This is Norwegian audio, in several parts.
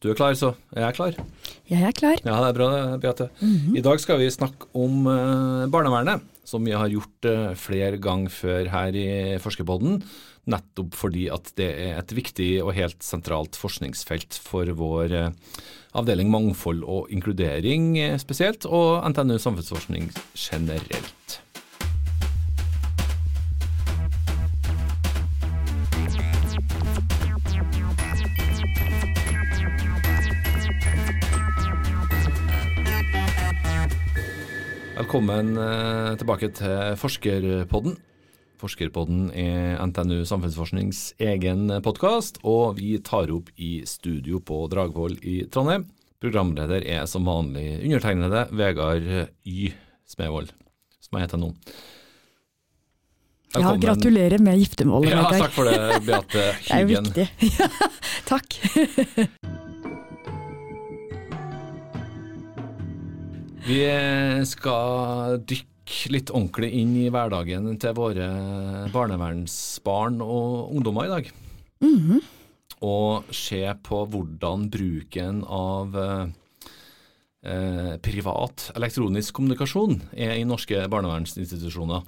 du er klar, så er jeg klar. Jeg er klar. Ja, det er bra, Beate. I dag skal vi snakke om eh, barnevernet, som vi har gjort eh, flere ganger før her i Forskerpodden. Nettopp fordi at det er et viktig og helt sentralt forskningsfelt for vår eh, avdeling mangfold og inkludering spesielt, og NTNU samfunnsforskning generelt. Velkommen eh, tilbake til Forskerpodden. Forskerpodden er NTNU Samfunnsforsknings egen podkast, og vi tar opp i studio på Dragvoll i Trondheim. Programleder er som vanlig undertegnede Vegard Y. Smevold, som jeg heter nå. Ja, gratulerer med giftermålet, Ja, takk for det, Beate Hyggen. Det er jo viktig. viktig. Takk. Vi skal dykke litt ordentlig inn i hverdagen til våre barnevernsbarn og ungdommer i dag. Mhm. Og se på hvordan bruken av eh, privat elektronisk kommunikasjon er i norske barnevernsinstitusjoner.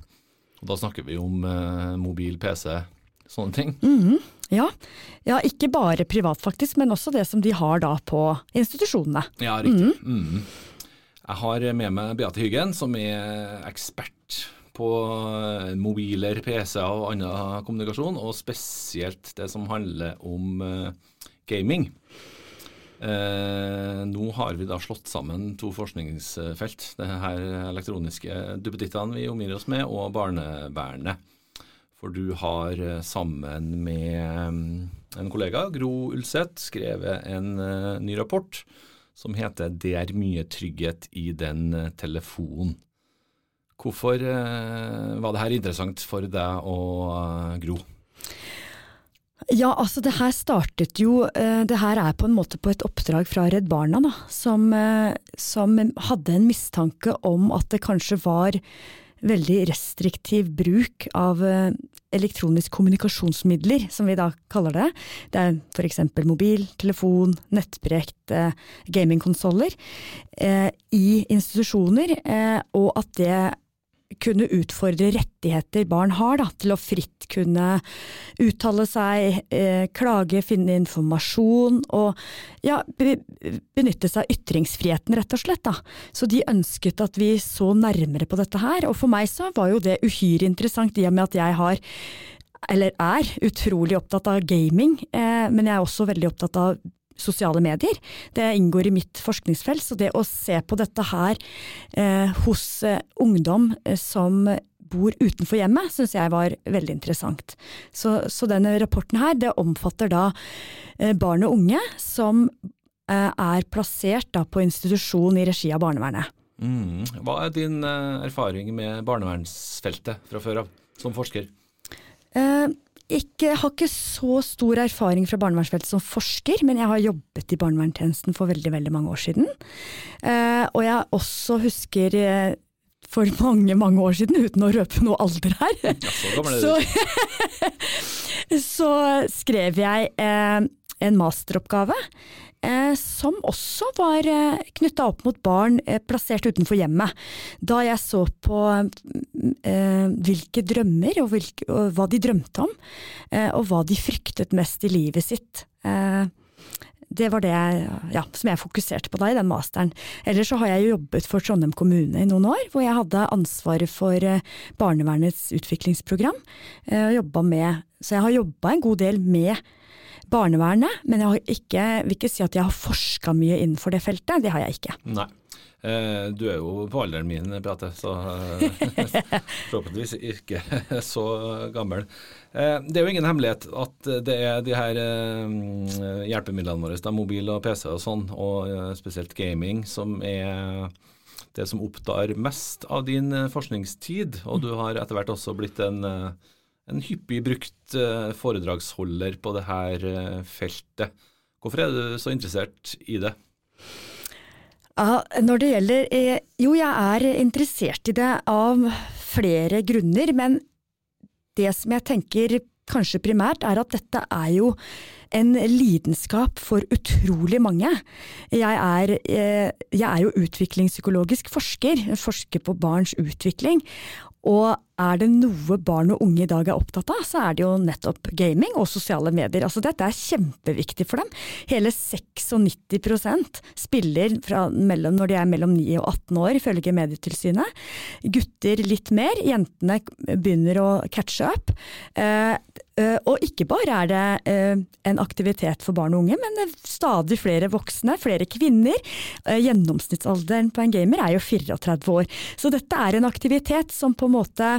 Og da snakker vi om eh, mobil, PC, sånne ting. Mhm. Ja. ja, ikke bare privat faktisk, men også det som de har da på institusjonene. Ja, riktig. Mhm. Jeg har med meg Beate Hyggen, som er ekspert på mobiler, PC-er og annen kommunikasjon, og spesielt det som handler om eh, gaming. Eh, nå har vi da slått sammen to forskningsfelt. Det her elektroniske duppedittene vi omgir oss med, og barnevernet. For du har eh, sammen med mm, en kollega, Gro Ulseth, skrevet en eh, ny rapport som heter 'Det er mye trygghet i den eh, telefonen'. Hvorfor eh, var det her interessant for deg og eh, Gro? Ja, altså det her startet jo Det her er på en måte på et oppdrag fra Redd Barna, da, som, som hadde en mistanke om at det kanskje var veldig restriktiv bruk av eh, elektronisk kommunikasjonsmidler, som vi da kaller det. Det er f.eks. mobil, telefon, nettbrekt, eh, gamingkonsoller eh, i institusjoner, og at det kunne utfordre rettigheter barn har da, til å fritt kunne uttale seg, eh, klage, finne informasjon og ja, be, benytte seg av ytringsfriheten, rett og slett. Da. Så de ønsket at vi så nærmere på dette her, og for meg så var jo det uhyre interessant i og med at jeg har eller er utrolig opptatt av gaming, eh, men jeg er også veldig opptatt av sosiale medier. Det inngår i mitt forskningsfelt, så det å se på dette her eh, hos eh, ungdom eh, som bor utenfor hjemmet, syns jeg var veldig interessant. Så, så denne rapporten her, det omfatter da eh, barn og unge som eh, er plassert da på institusjon i regi av barnevernet. Mm. Hva er din eh, erfaring med barnevernsfeltet fra før av, som forsker? Eh, ikke, har ikke så stor erfaring fra barnevernsfeltet som forsker, men jeg har jobbet i barnevernstjenesten for veldig veldig mange år siden. Eh, og jeg også husker eh, for mange, mange år siden, uten å røpe noe alder her, Ja, så så, så skrev jeg eh, en masteroppgave. Eh, som også var eh, knytta opp mot barn eh, plassert utenfor hjemmet. Da jeg så på eh, hvilke drømmer og, hvilke, og hva de drømte om, og hva de fryktet mest i livet sitt. Det var det ja, som jeg fokuserte på da i den masteren. Ellers så har jeg jo jobbet for Trondheim kommune i noen år, hvor jeg hadde ansvaret for barnevernets utviklingsprogram. og med, så jeg har jobba en god del med barnevernet, men jeg har ikke, vil ikke si at jeg har forska mye innenfor det feltet. Det har jeg ikke. Nei. Eh, du er jo på alderen min, Beate, så eh, forhåpentligvis ikke så gammel. Eh, det er jo ingen hemmelighet at det er de her hjelpemidlene våre, da, mobil og PC og sånn, og spesielt gaming, som er det som opptar mest av din forskningstid. Og du har etter hvert også blitt en, en hyppig brukt eh, foredragsholder på det her eh, feltet. Hvorfor er du så interessert i det? Ja, når det gjelder eh, Jo, jeg er interessert i det av flere grunner, men det som jeg tenker kanskje primært, er at dette er jo en lidenskap for utrolig mange. Jeg er, jeg er jo utviklingspsykologisk forsker, forsker på barns utvikling. Og er det noe barn og unge i dag er opptatt av, så er det jo nettopp gaming og sosiale medier. Altså dette er kjempeviktig for dem. Hele 96 spiller fra mellom, når de er mellom 9 og 18 år, ifølge Medietilsynet. Gutter litt mer, jentene begynner å catche up. Eh, eh, og ikke bare er det eh, en aktivitet for barn og unge, men stadig flere voksne, flere kvinner. Gjennomsnittsalderen på en gamer er jo 34 år. Så dette er en aktivitet som på en måte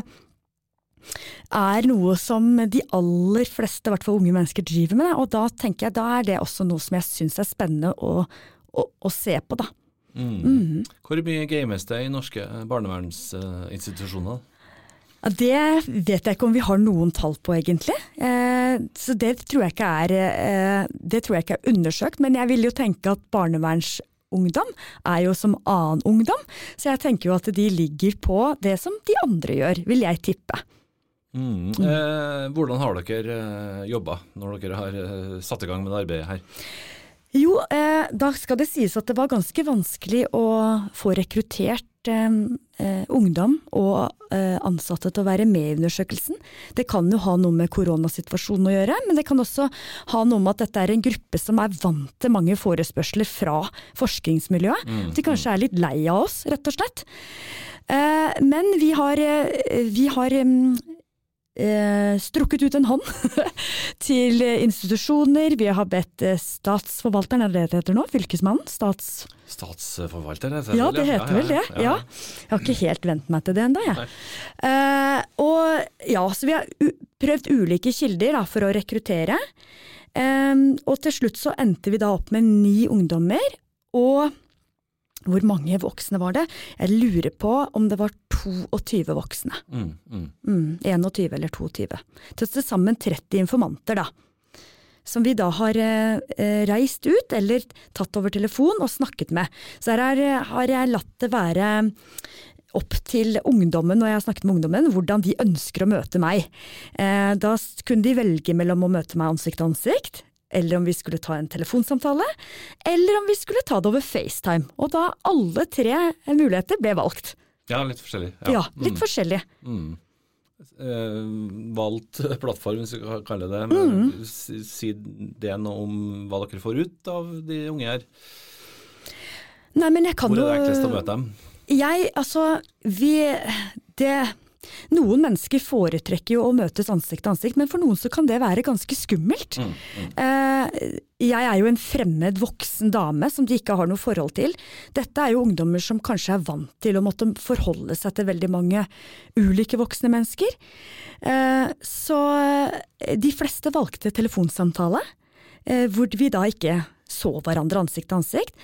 er noe som de aller fleste, i hvert fall unge mennesker, driver med. Og da tenker jeg da er det også noe som jeg syns er spennende å, å, å, se på, da. Mm. Mm. Hvor mye games det i norske barnevernsinstitusjoner? Det vet jeg ikke om vi har noen tall på, egentlig. Eh, så det tror, jeg ikke er, eh, det tror jeg ikke er undersøkt. Men jeg vil jo tenke at barnevernsungdom er jo som annen ungdom. Så jeg tenker jo at de ligger på det som de andre gjør, vil jeg tippe. Mm. Eh, hvordan har dere eh, jobba når dere har eh, satt i gang med det arbeidet her? Jo, eh, da skal det sies at det var ganske vanskelig å få rekruttert eh, eh, ungdom og ansatte til å være med i undersøkelsen. Det kan jo ha noe med koronasituasjonen å gjøre, men det kan også ha noe med at dette er en gruppe som er vant til mange forespørsler fra forskningsmiljøet. Mm. De kanskje er litt lei av oss, rett og slett. Men vi har, vi har eh, strukket ut en hånd til institusjoner. Vi har bedt eh, statsforvalteren, er det det heter nå? Fylkesmannen? Stats... Statsforvalter, heter det Ja, det heter ja, vel det. Ja, ja. Jeg har ikke helt vent meg til det ennå, jeg. Eh, og ja, så vi har prøvd ulike kilder da, for å rekruttere. Eh, og til slutt så endte vi da opp med ni ungdommer. Og hvor mange voksne var det? Jeg lurer på om det var 22 voksne. Mm, mm. Mm, 21 eller 22. Til sammen 30 informanter, da. Som vi da har eh, reist ut, eller tatt over telefon og snakket med. Så her er, har jeg latt det være opp til ungdommen, når jeg har snakket med ungdommen, hvordan de ønsker å møte meg. Eh, da kunne de velge mellom å møte meg ansikt til ansikt, eller om vi skulle ta en telefonsamtale, eller om vi skulle ta det over FaceTime. Og da alle tre muligheter ble valgt. Ja, litt forskjellig. Ja, ja litt mm. forskjellig. Mm. Eh, valgt plattform, hvis vi kan kalle det det. Mm. Si det noe om hva dere får ut av de unge her. Nei, men jeg kan jo Hvor er det enklest å møte dem? Jeg, altså, vi Det noen mennesker foretrekker jo å møtes ansikt til ansikt, men for noen så kan det være ganske skummelt. Mm, mm. Eh, jeg er jo en fremmed voksen dame som de ikke har noe forhold til. Dette er jo ungdommer som kanskje er vant til å måtte forholde seg til veldig mange ulike voksne mennesker. Eh, så eh, de fleste valgte telefonsamtale, hvor vi da ikke så hverandre ansikt til ansikt.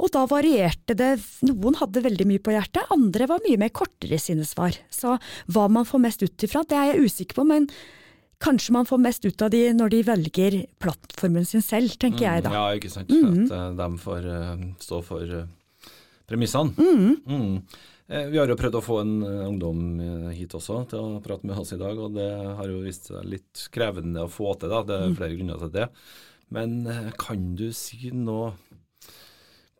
Og da varierte det. Noen hadde veldig mye på hjertet, andre var mye mer kortere i sine svar. Så hva man får mest ut ifra, det er jeg usikker på, men kanskje man får mest ut av de når de velger plattformen sin selv, tenker jeg da. Mm, ja, ikke sant. Mm. At uh, de får uh, stå for uh, premissene. Mm. mm. Vi har jo prøvd å få en ungdom hit også til å prate med oss i dag, og det har jo vist seg litt krevende å få til. da, Det er mm. flere grunner til det. Men kan du si noe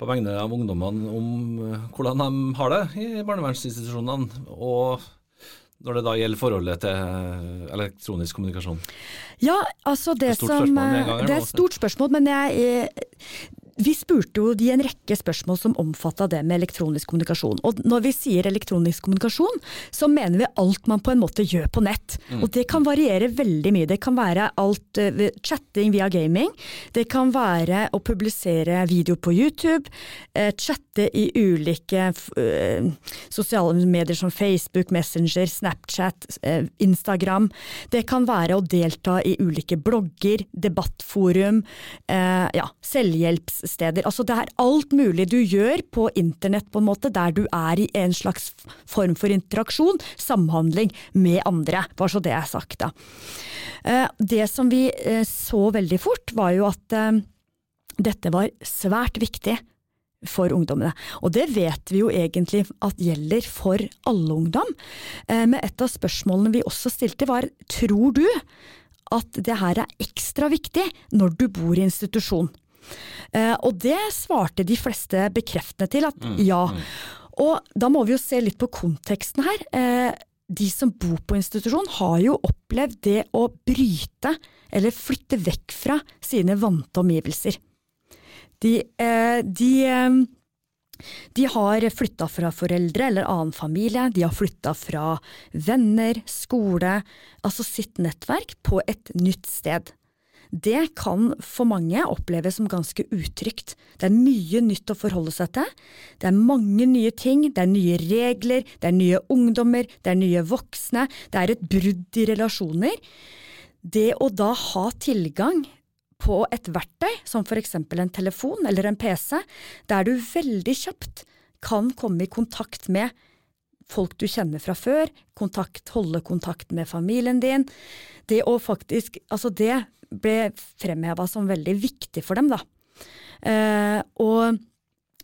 på vegne av ungdommene om eh, hvordan de har det i barnevernsinstitusjonene, og når det da gjelder forholdet til eh, elektronisk kommunikasjon? Ja, altså det, det som Det er et stort spørsmål, men jeg, vi spurte jo de en rekke spørsmål som omfatta det med elektronisk kommunikasjon. Og når vi sier elektronisk kommunikasjon, så mener vi alt man på en måte gjør på nett. Mm. Og det kan variere veldig mye. Det kan være alt uh, chatting via gaming. Det kan være å publisere video på YouTube. Uh, chatte i ulike uh, sosiale medier som Facebook, Messenger, Snapchat, Instagram. Det kan være å delta i ulike blogger, debattforum, ja, selvhjelps steder. Altså det er alt mulig du gjør på internett på en måte, der du er i en slags form for interaksjon, samhandling med andre. Bare så det er sagt, da. Eh, det som vi eh, så veldig fort, var jo at eh, dette var svært viktig for ungdommene. Og det vet vi jo egentlig at gjelder for alle ungdom. Men et av spørsmålene vi også stilte var, tror du at det her er ekstra viktig når du bor i institusjon. Eh, og det svarte de fleste bekreftende til, at ja. Og da må vi jo se litt på konteksten her. Eh, de som bor på institusjon har jo opplevd det å bryte eller flytte vekk fra sine vante omgivelser. De, eh, de, de har flytta fra foreldre eller annen familie, de har flytta fra venner, skole, altså sitt nettverk, på et nytt sted. Det kan for mange oppleves som ganske utrygt. Det er mye nytt å forholde seg til. Det er mange nye ting, det er nye regler, det er nye ungdommer, det er nye voksne, det er et brudd i relasjoner. Det å da ha tilgang på et verktøy, som for eksempel en telefon eller en PC, der du veldig kjapt kan komme i kontakt med folk du kjenner fra før, kontakt, holde kontakt med familien din. Det å faktisk Altså, det ble fremheva som veldig viktig for dem, da. Eh, og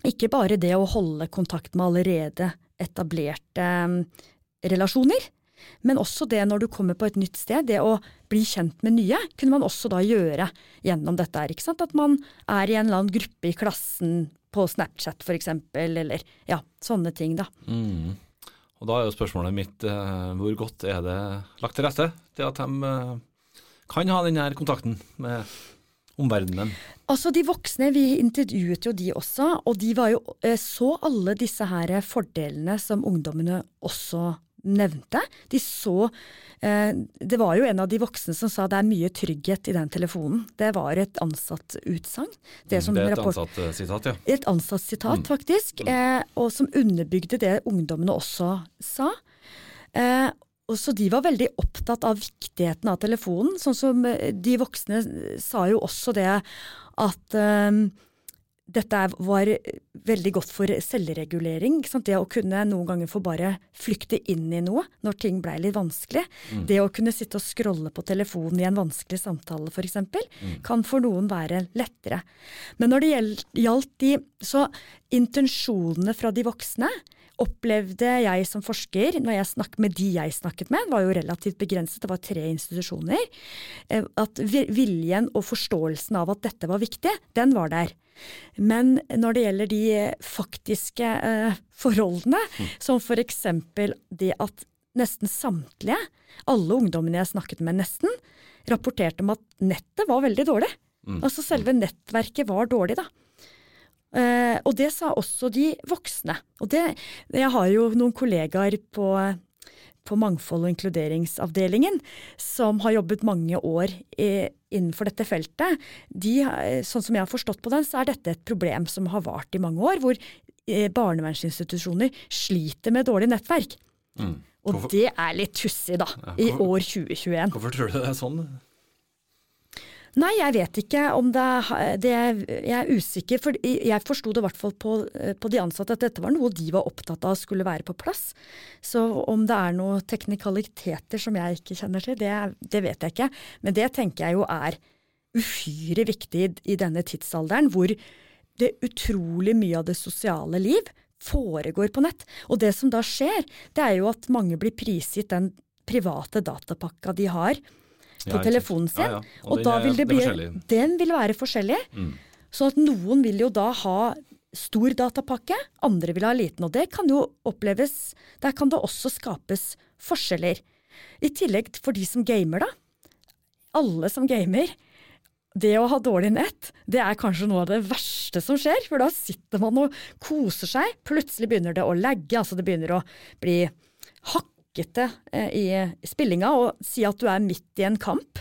ikke bare det å holde kontakt med allerede etablerte eh, relasjoner, men også det når du kommer på et nytt sted, det å bli kjent med nye, kunne man også da gjøre gjennom dette her. ikke sant? At man er i en eller annen gruppe i klassen på Snapchat eksempel, eller ja, sånne ting da. Mm. Og da er jo spørsmålet mitt eh, hvor godt er det lagt til rette til at de eh, kan ha denne kontakten med omverdenen? Altså De voksne, vi intervjuet jo de også, og de var jo, eh, så alle disse her fordelene som ungdommene også nevnte. De så eh, Det var jo en av de voksne som sa det er mye trygghet i den telefonen. Det var et ansattutsagn. Det, det er et ansatt-sitat, ja. Et ansatt-sitat, mm. faktisk. Eh, og som underbygde det ungdommene også sa. Eh, og så De var veldig opptatt av viktigheten av telefonen. Sånn som eh, de voksne sa jo også det at um, dette var veldig godt for selvregulering. Det å kunne noen ganger få bare flykte inn i noe når ting blei litt vanskelig. Mm. Det å kunne sitte og scrolle på telefonen i en vanskelig samtale f.eks. Mm. kan for noen være lettere. Men når det gjaldt de Så intensjonene fra de voksne opplevde jeg som forsker, når jeg snakket med de jeg snakket med, var jo relativt begrenset, det var tre institusjoner, eh, at viljen og forståelsen av at dette var viktig, den var der. Men når det gjelder de faktiske eh, forholdene, mm. som for eksempel det at nesten samtlige, alle ungdommene jeg snakket med nesten, rapporterte om at nettet var veldig dårlig. Mm. Altså selve nettverket var dårlig, da. Eh, og det sa også de voksne. Og det, jeg har jo noen kollegaer på på Mangfold- og inkluderingsavdelingen, som har jobbet mange år i, innenfor dette feltet, de, sånn som jeg har forstått på den, så er dette et problem som har vart i mange år, hvor eh, barnevernsinstitusjoner sliter med dårlig nettverk. Mm. Og det er litt tussig, da, ja, i år 2021. Hvorfor tror du det er sånn? Nei, jeg vet ikke om det, det Jeg er usikker. For jeg forsto det i hvert fall på, på, de ansatte at dette var noe de var opptatt av skulle være på plass. Så om det er noen teknikaliteter som jeg ikke kjenner til, det, det vet jeg ikke. Men det tenker jeg jo er uhyre viktig i denne tidsalderen, hvor det utrolig mye av det sosiale liv foregår på nett. Og det som da skjer, det er jo at mange blir prisgitt den private datapakka de har på telefonen sin. Ja, ja. Og, og da vil det bli, den vil være forskjellig. Mm. Så at noen vil jo da ha stor datapakke, andre vil ha liten. Og det kan jo oppleves Der kan det også skapes forskjeller. I tillegg for de som gamer, da. Alle som gamer. Det å ha dårlig nett, det er kanskje noe av det verste som skjer. For da sitter man og koser seg. Plutselig begynner det å lagge, altså det begynner å bli hakk hakkete eh, i spillinga og si at du er midt i en kamp,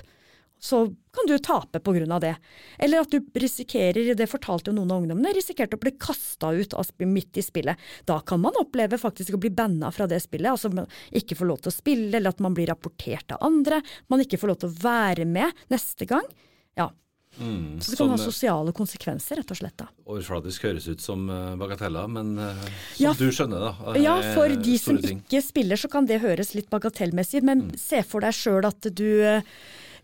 så kan du tape pga. det. Eller at du risikerer, det fortalte jo noen av ungdommene, risikerte å bli kasta ut midt i spillet. Da kan man oppleve faktisk å bli banna fra det spillet, altså ikke få lov til å spille, eller at man blir rapportert av andre, man ikke får lov til å være med neste gang. Ja, Mm, så det kan ha sosiale konsekvenser, rett og slett. da. Overfladisk høres ut som uh, bagateller, men uh, som ja, du skjønner, da. Ja, for de som ting. ikke spiller, så kan det høres litt bagatellmessig men mm. se for deg sjøl at du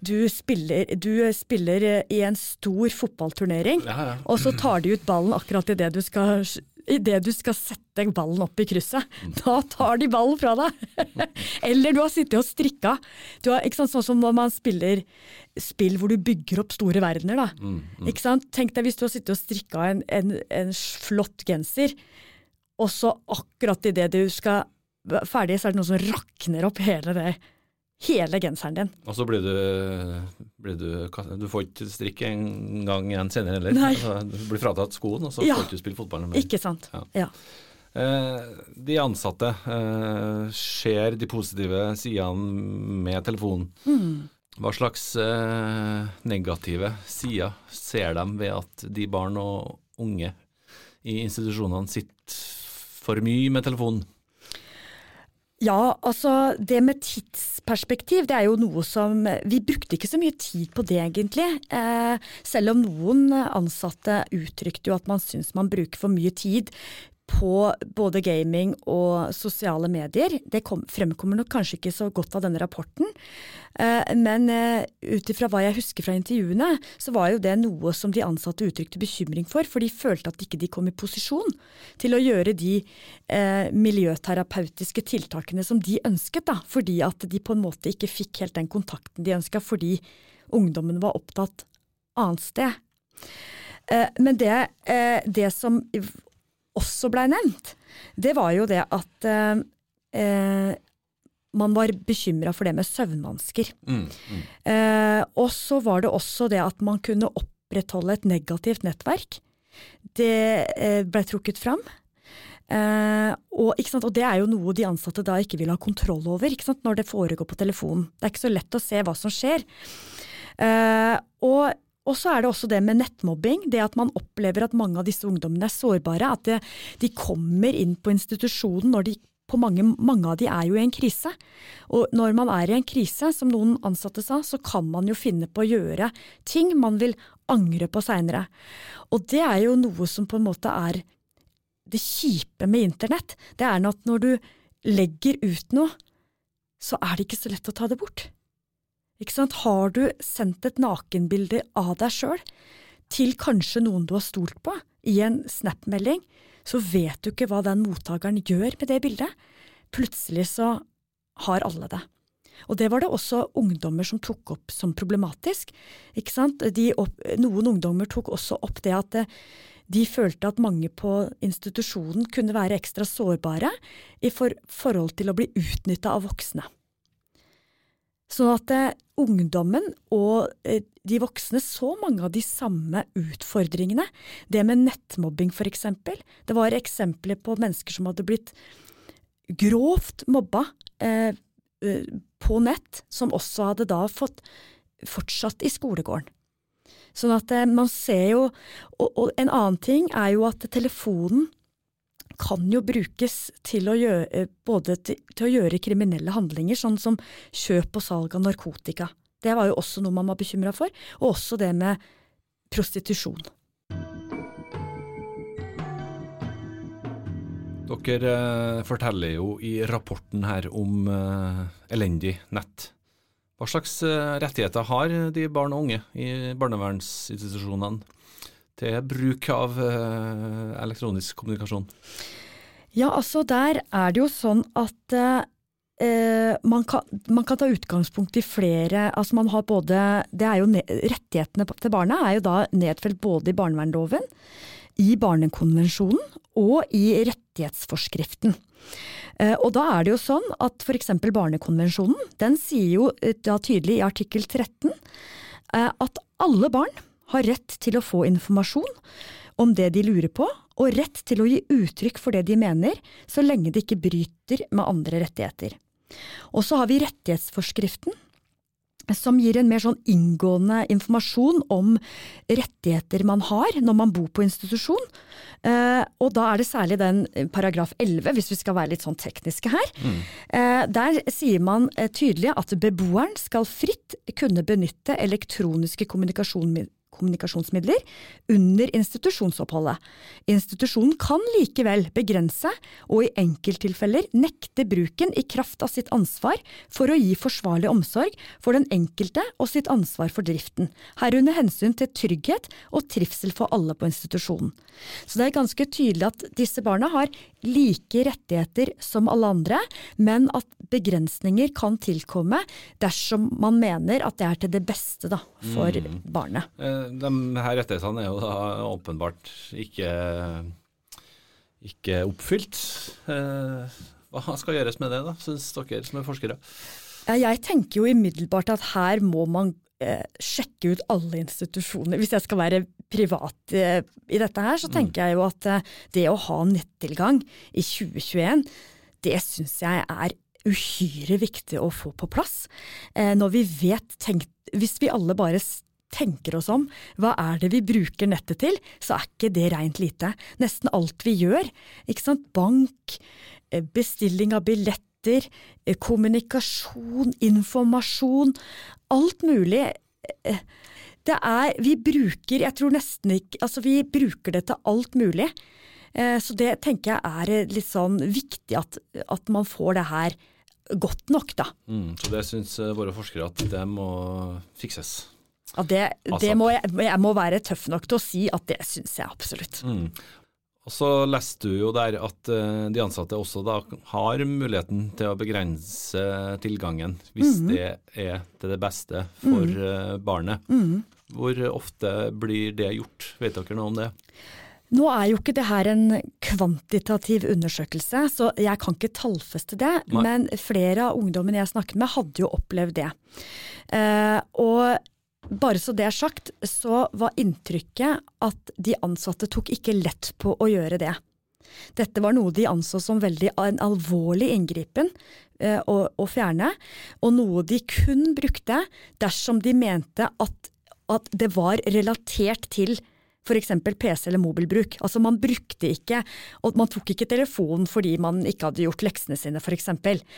du spiller, du spiller, i en stor fotballturnering, ja, ja. og så tar de ut ballen akkurat idet du skal idet du skal sette ballen opp i krysset. Da tar de ballen fra deg! Eller du har sittet og strikka. Du har, sant, sånn som når man spiller spill hvor du bygger opp store verdener. Da. Mm, mm. Ikke sant? Tenk deg hvis du har sittet og strikka en, en, en flott genser, og så akkurat idet du skal ferdig, så er det noe som rakner opp hele det hele genseren din. Og så blir du, blir du Du får ikke strikke en gang igjen senere heller. Altså, Du blir fratatt skoen, og så Ja. får du ikke spille fotball mer. Ikke sant? Ja. Ja. Eh, de ansatte eh, ser de positive sidene med telefonen. Mm. Hva slags eh, negative sider ser de ved at de barn og unge i institusjonene sitter for mye med telefonen? Ja, altså det med tidsperspektiv, det er jo noe som Vi brukte ikke så mye tid på det, egentlig. Eh, selv om noen ansatte uttrykte jo at man syns man bruker for mye tid på både gaming og sosiale medier. Det kom, fremkommer nok kanskje ikke så godt av denne rapporten. Eh, men eh, ut ifra hva jeg husker fra intervjuene, så var jo det noe som de ansatte uttrykte bekymring for, for de følte at ikke de kom i posisjon til å gjøre de eh, miljøterapeutiske tiltakene som de ønsket, da, fordi at de på en måte ikke fikk helt den kontakten de ønska, fordi ungdommen var opptatt annet sted. Eh, men det, eh, det som også blei nevnt, det var jo det at eh, eh, man var bekymra for det med søvnvansker. Mm, mm. Eh, og så var det også det at man kunne opprettholde et negativt nettverk. Det eh, ble trukket fram. Eh, og, og det er jo noe de ansatte da ikke vil ha kontroll over når det foregår på telefonen. Det er ikke så lett å se hva som skjer. Eh, og og så er det også det med nettmobbing, det at man opplever at mange av disse ungdommene er sårbare. At det, de kommer inn på institusjonen når de på mange, mange av de er jo i en krise. Og når man er i en krise, som noen ansatte sa, så kan man jo finne på å gjøre ting man vil angre på seinere. Og det er jo noe som på en måte er det kjipe med internett. Det er at når du legger ut noe, så er det ikke så lett å ta det bort. Ikke sant? Har du sendt et nakenbilde av deg sjøl til kanskje noen du har stolt på, i en Snap-melding, så vet du ikke hva den mottakeren gjør med det bildet. Plutselig så har alle det. Og det var det også ungdommer som tok opp som problematisk. Ikke sant? Opp, noen ungdommer tok også opp det at de følte at mange på institusjonen kunne være ekstra sårbare i for, forhold til å bli utnytta av voksne. Sånn at eh, ungdommen og eh, de voksne så mange av de samme utfordringene. Det med nettmobbing, eksempel. Det var eksempler på mennesker som hadde blitt grovt mobba eh, eh, på nett, som også hadde da fått fortsatt i skolegården. Sånn at eh, man ser jo og, og en annen ting er jo at telefonen kan jo brukes til å gjøre, både til, til, å gjøre kriminelle handlinger, sånn som kjøp og salg av narkotika. Det var jo også noe man var bekymra for, og også det med prostitusjon. Dere eh, forteller jo i rapporten her om eh, elendig nett. Hva slags eh, rettigheter har de barn og unge i barnevernsinstitusjonene til bruk av eh, elektronisk kommunikasjon? Ja, altså der er det jo sånn at eh, man, kan, man, kan, ta utgangspunkt i flere altså man har både, det er jo Rettighetene til barna er jo da nedfelt både i barnevernloven, i Barnekonvensjonen og i rettighetsforskriften. Eh, og da er det jo sånn at f.eks. Barnekonvensjonen den sier jo eh, da tydelig i artikkel 13 eh, at alle barn har rett til å få informasjon om det de lurer på, og rett til å gi uttrykk for det de mener, så lenge det ikke bryter med andre rettigheter. Og så har vi rettighetsforskriften, som gir en mer sånn inngående informasjon om rettigheter man har når man bor på institusjon. Eh, og da er det særlig den paragraf 11, hvis vi skal være litt sånn tekniske her. Mm. Eh, der sier man eh, tydelig at beboeren skal fritt kunne benytte elektroniske kommunikasjon kommunikasjonsmidler under institusjonsoppholdet. Institusjonen kan likevel begrense, og i enkelttilfeller nekte bruken i kraft av sitt ansvar for å gi forsvarlig omsorg for den enkelte og sitt ansvar for driften, herunder hensyn til trygghet og trivsel for alle på institusjonen. Så det er ganske tydelig at disse barna har like rettigheter som alle andre, men at begrensninger kan tilkomme dersom man mener at det er til det beste da, for mm. barnet. Eh, de her rettighetene er jo da åpenbart ikke, ikke oppfylt. Eh, hva skal gjøres med det, da, syns dere som er forskere? Jeg tenker jo umiddelbart at her må man eh, sjekke ut alle institusjoner. Hvis jeg skal være privat eh, i dette her, så mm. tenker jeg jo at eh, det å ha nettilgang i 2021, det syns jeg er uhyre viktig å få på plass. Når vi vet, tenkt, Hvis vi alle bare tenker oss om, hva er det vi bruker nettet til, så er ikke det rent lite. Nesten alt vi gjør, ikke sant, bank, eh, bestilling av billetter, eh, kommunikasjon, informasjon, alt mulig. Det er, vi bruker, jeg tror nesten ikke, altså vi bruker det til alt mulig. Så det tenker jeg er litt sånn viktig at, at man får det her godt nok, da. Mm, så det syns eh, våre forskere at det må fikses? Det, det må jeg, jeg, må være tøff nok til å si at det syns jeg absolutt. Mm. Og Så leste du jo der at uh, de ansatte også da har muligheten til å begrense tilgangen hvis mm. det er til det beste for mm. -hmm. barnet. Mm. Hvor ofte blir det gjort, vet dere noe om det? Nå er jo ikke det her en kvantitativ undersøkelse, så jeg kan ikke tallfeste det. Nei. Men flere av ungdommene jeg snakket med, hadde jo opplevd det. Eh, og bare så det er sagt, så var inntrykket at de ansatte tok ikke lett på å gjøre det. Dette var noe de anså som veldig en alvorlig inngripen eh, å, å, fjerne, og noe de kun brukte dersom de mente at, at det var relatert til f.eks. PC eller mobilbruk. Altså Man brukte ikke, og man tok ikke telefonen fordi man ikke hadde gjort leksene sine f.eks.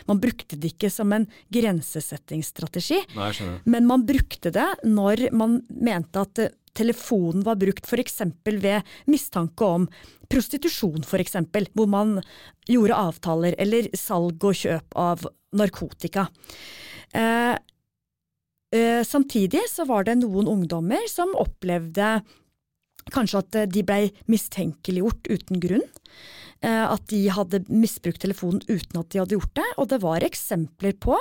Man brukte det ikke som en grensesettingsstrategi, Nei, men man brukte det når man mente at eh, telefonen var brukt f.eks. ved mistanke om prostitusjon f.eks., hvor man gjorde avtaler, eller salg og kjøp av narkotika. Eh, eh, samtidig så var det noen ungdommer som opplevde Kanskje at eh, de blei mistenkeliggjort uten grunn. Eh, at de hadde misbrukt telefonen uten at de hadde gjort det. Og det var eksempler på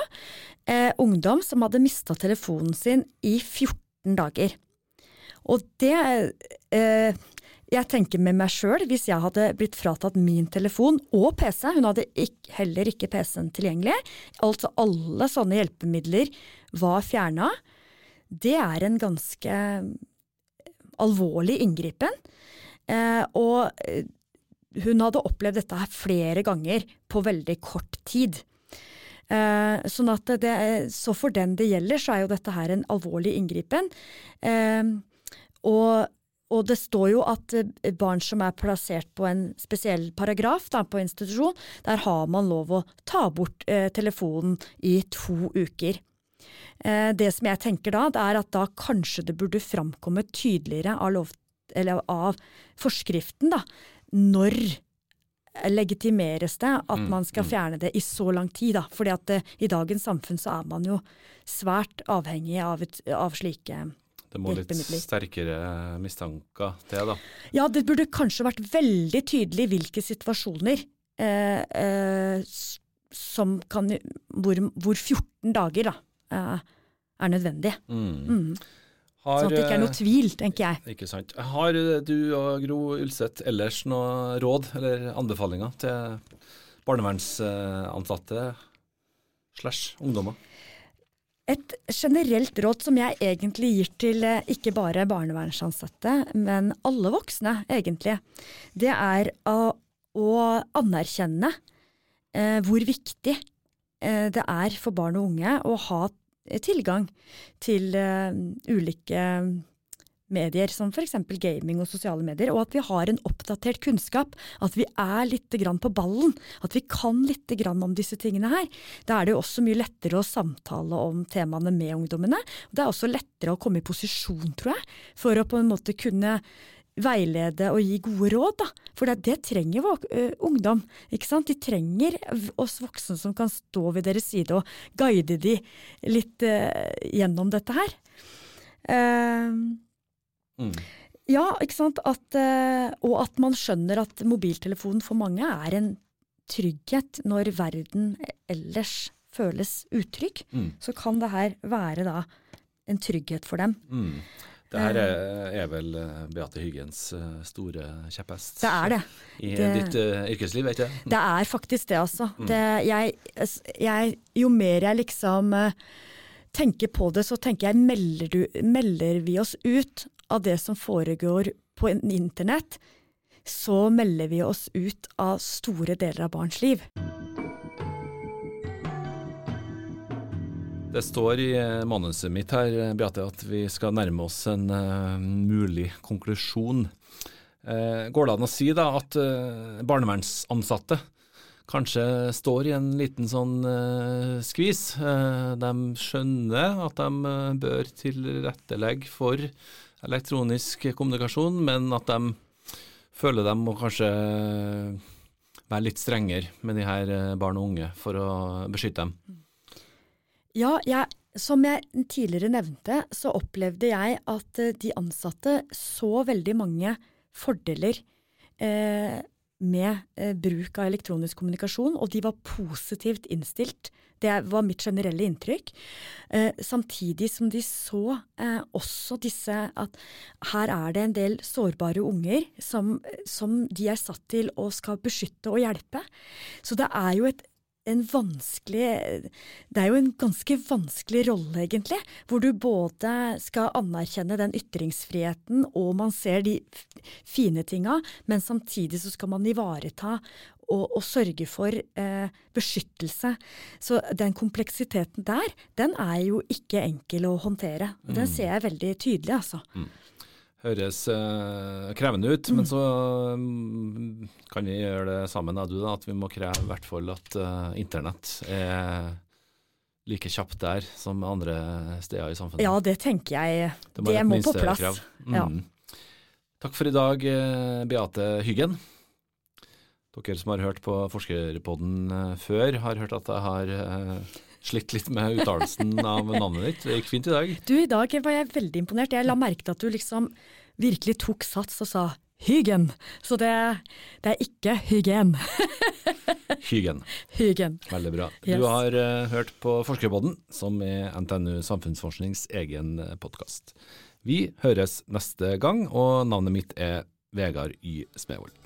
eh, ungdom som hadde mista telefonen sin i 14 dager. Og det eh, Jeg tenker med meg sjøl, hvis jeg hadde blitt fratatt min telefon og PC, hun hadde ikke, heller ikke PC-en tilgjengelig, altså alle sånne hjelpemidler var fjerna, det er en ganske alvorlig inngripen. Eh, og eh, hun hadde opplevd dette her flere ganger på veldig kort tid. Eh, sånn at det, så for den det gjelder, så er jo dette her en alvorlig inngripen. Og, og, det står jo at barn som er plassert på en spesiell paragraf da, på institusjon, der har man lov å ta bort telefonen i to uker. Eh, det som jeg tenker da, det er at da kanskje det burde framkomme tydeligere av, lov, av forskriften da, når legitimeres det at mm, man skal mm. fjerne det i så lang tid. da, fordi at det, eh, i dagens samfunn så er man jo svært avhengig av, et, av slike det må litt sterkere mistanker til, da? Ja, det burde kanskje vært veldig tydelig hvilke situasjoner eh, eh, som kan hvor, hvor 14 dager da, Eh, er nødvendig. Mm. Mm. Har, sånn at det ikke er noe tvil, tenker jeg. Ikke sant. Har du og Gro Ulseth ellers noe råd eller anbefalinger til barnevernsansatte slash ungdommer? Et generelt råd som jeg egentlig gir til eh, ikke bare barnevernsansatte, men alle voksne, egentlig, det er å, å anerkjenne eh, hvor viktig eh, det er for barn og unge å ha tilgang til uh, ulike medier, som f.eks. gaming og sosiale medier, og at vi har en oppdatert kunnskap. At vi er litt på ballen. At vi kan litt om disse tingene her. Da er det jo også mye lettere å samtale om temaene med ungdommene. Det er også lettere å komme i posisjon, tror jeg, for å på en måte kunne veilede og gi gode råd. Da. For det, det trenger uh, ungdom. ikke sant? De trenger oss voksne som kan stå ved deres side og guide de litt uh, gjennom dette her. Uh, mm. Ja, ikke sant. At, og at man skjønner at mobiltelefonen for mange er en trygghet når verden ellers føles utrygg. Mm. Så kan det her være da en trygghet for dem. Mm. Det her er, er, vel eh, Beate Hyggens eh, store kjepphest det er det. i det, ditt uh, yrkesliv, vet du. Det er faktisk det, altså. Mm. Det, jeg, jeg, jo mer jeg liksom tenker på det, så tenker jeg melder, du, melder vi oss ut av det som foregår på internett, så melder vi oss ut av store deler av barns liv. Det står i eh, manuset mitt her, Beate, at vi skal nærme oss en uh, mulig konklusjon. Uh, går det an å si da at uh, barnevernsansatte kanskje står i en liten sånn skvis? de skjønner at de bør tilrettelegge for elektronisk kommunikasjon, men at de føler de må kanskje være litt strengere med de her barn og unge for å beskytte dem. Ja, jeg, som jeg tidligere nevnte, så opplevde jeg at eh, de ansatte så veldig mange fordeler eh, med eh, bruk av elektronisk kommunikasjon, og de var positivt innstilt. Det var mitt generelle inntrykk. Eh, samtidig som de så eh, også disse at her er det en del sårbare unger som, som de er satt til å skal beskytte og hjelpe. Så det er jo et en vanskelig Det er jo en ganske vanskelig rolle, egentlig. Hvor du både skal anerkjenne den ytringsfriheten, og man ser de fine tinga, men samtidig så skal man ivareta og, og sørge for eh, beskyttelse. Så den kompleksiteten der, den er jo ikke enkel å håndtere. Den mm. ser jeg veldig tydelig, altså. Mm høres uh, krevende ut, mm. men så um, kan vi gjøre det sammen, da, du, da, at vi må kreve i hvert fall at uh, internett er like kjapt der som andre steder i samfunnet. Ja, det tenker jeg. Det må, det må på plass. Mm. Ja. Takk for i dag, Beate Hyggen. Dere som har hørt på Forskerpodden før, har hørt at jeg har slitt litt med uttalelsen av navnet ditt. Det gikk fint i dag. Du, I dag var jeg veldig imponert. Jeg la merke til at du liksom virkelig tok sats og sa Hygen. Så det, det er ikke hygien. Hygen. Hygen. Veldig bra. Yes. Du har uh, hørt på Forskerpodden, som er NTNU Samfunnsforsknings egen uh, podkast. Vi høres neste gang, og navnet mitt er Vegard Y. Smevold.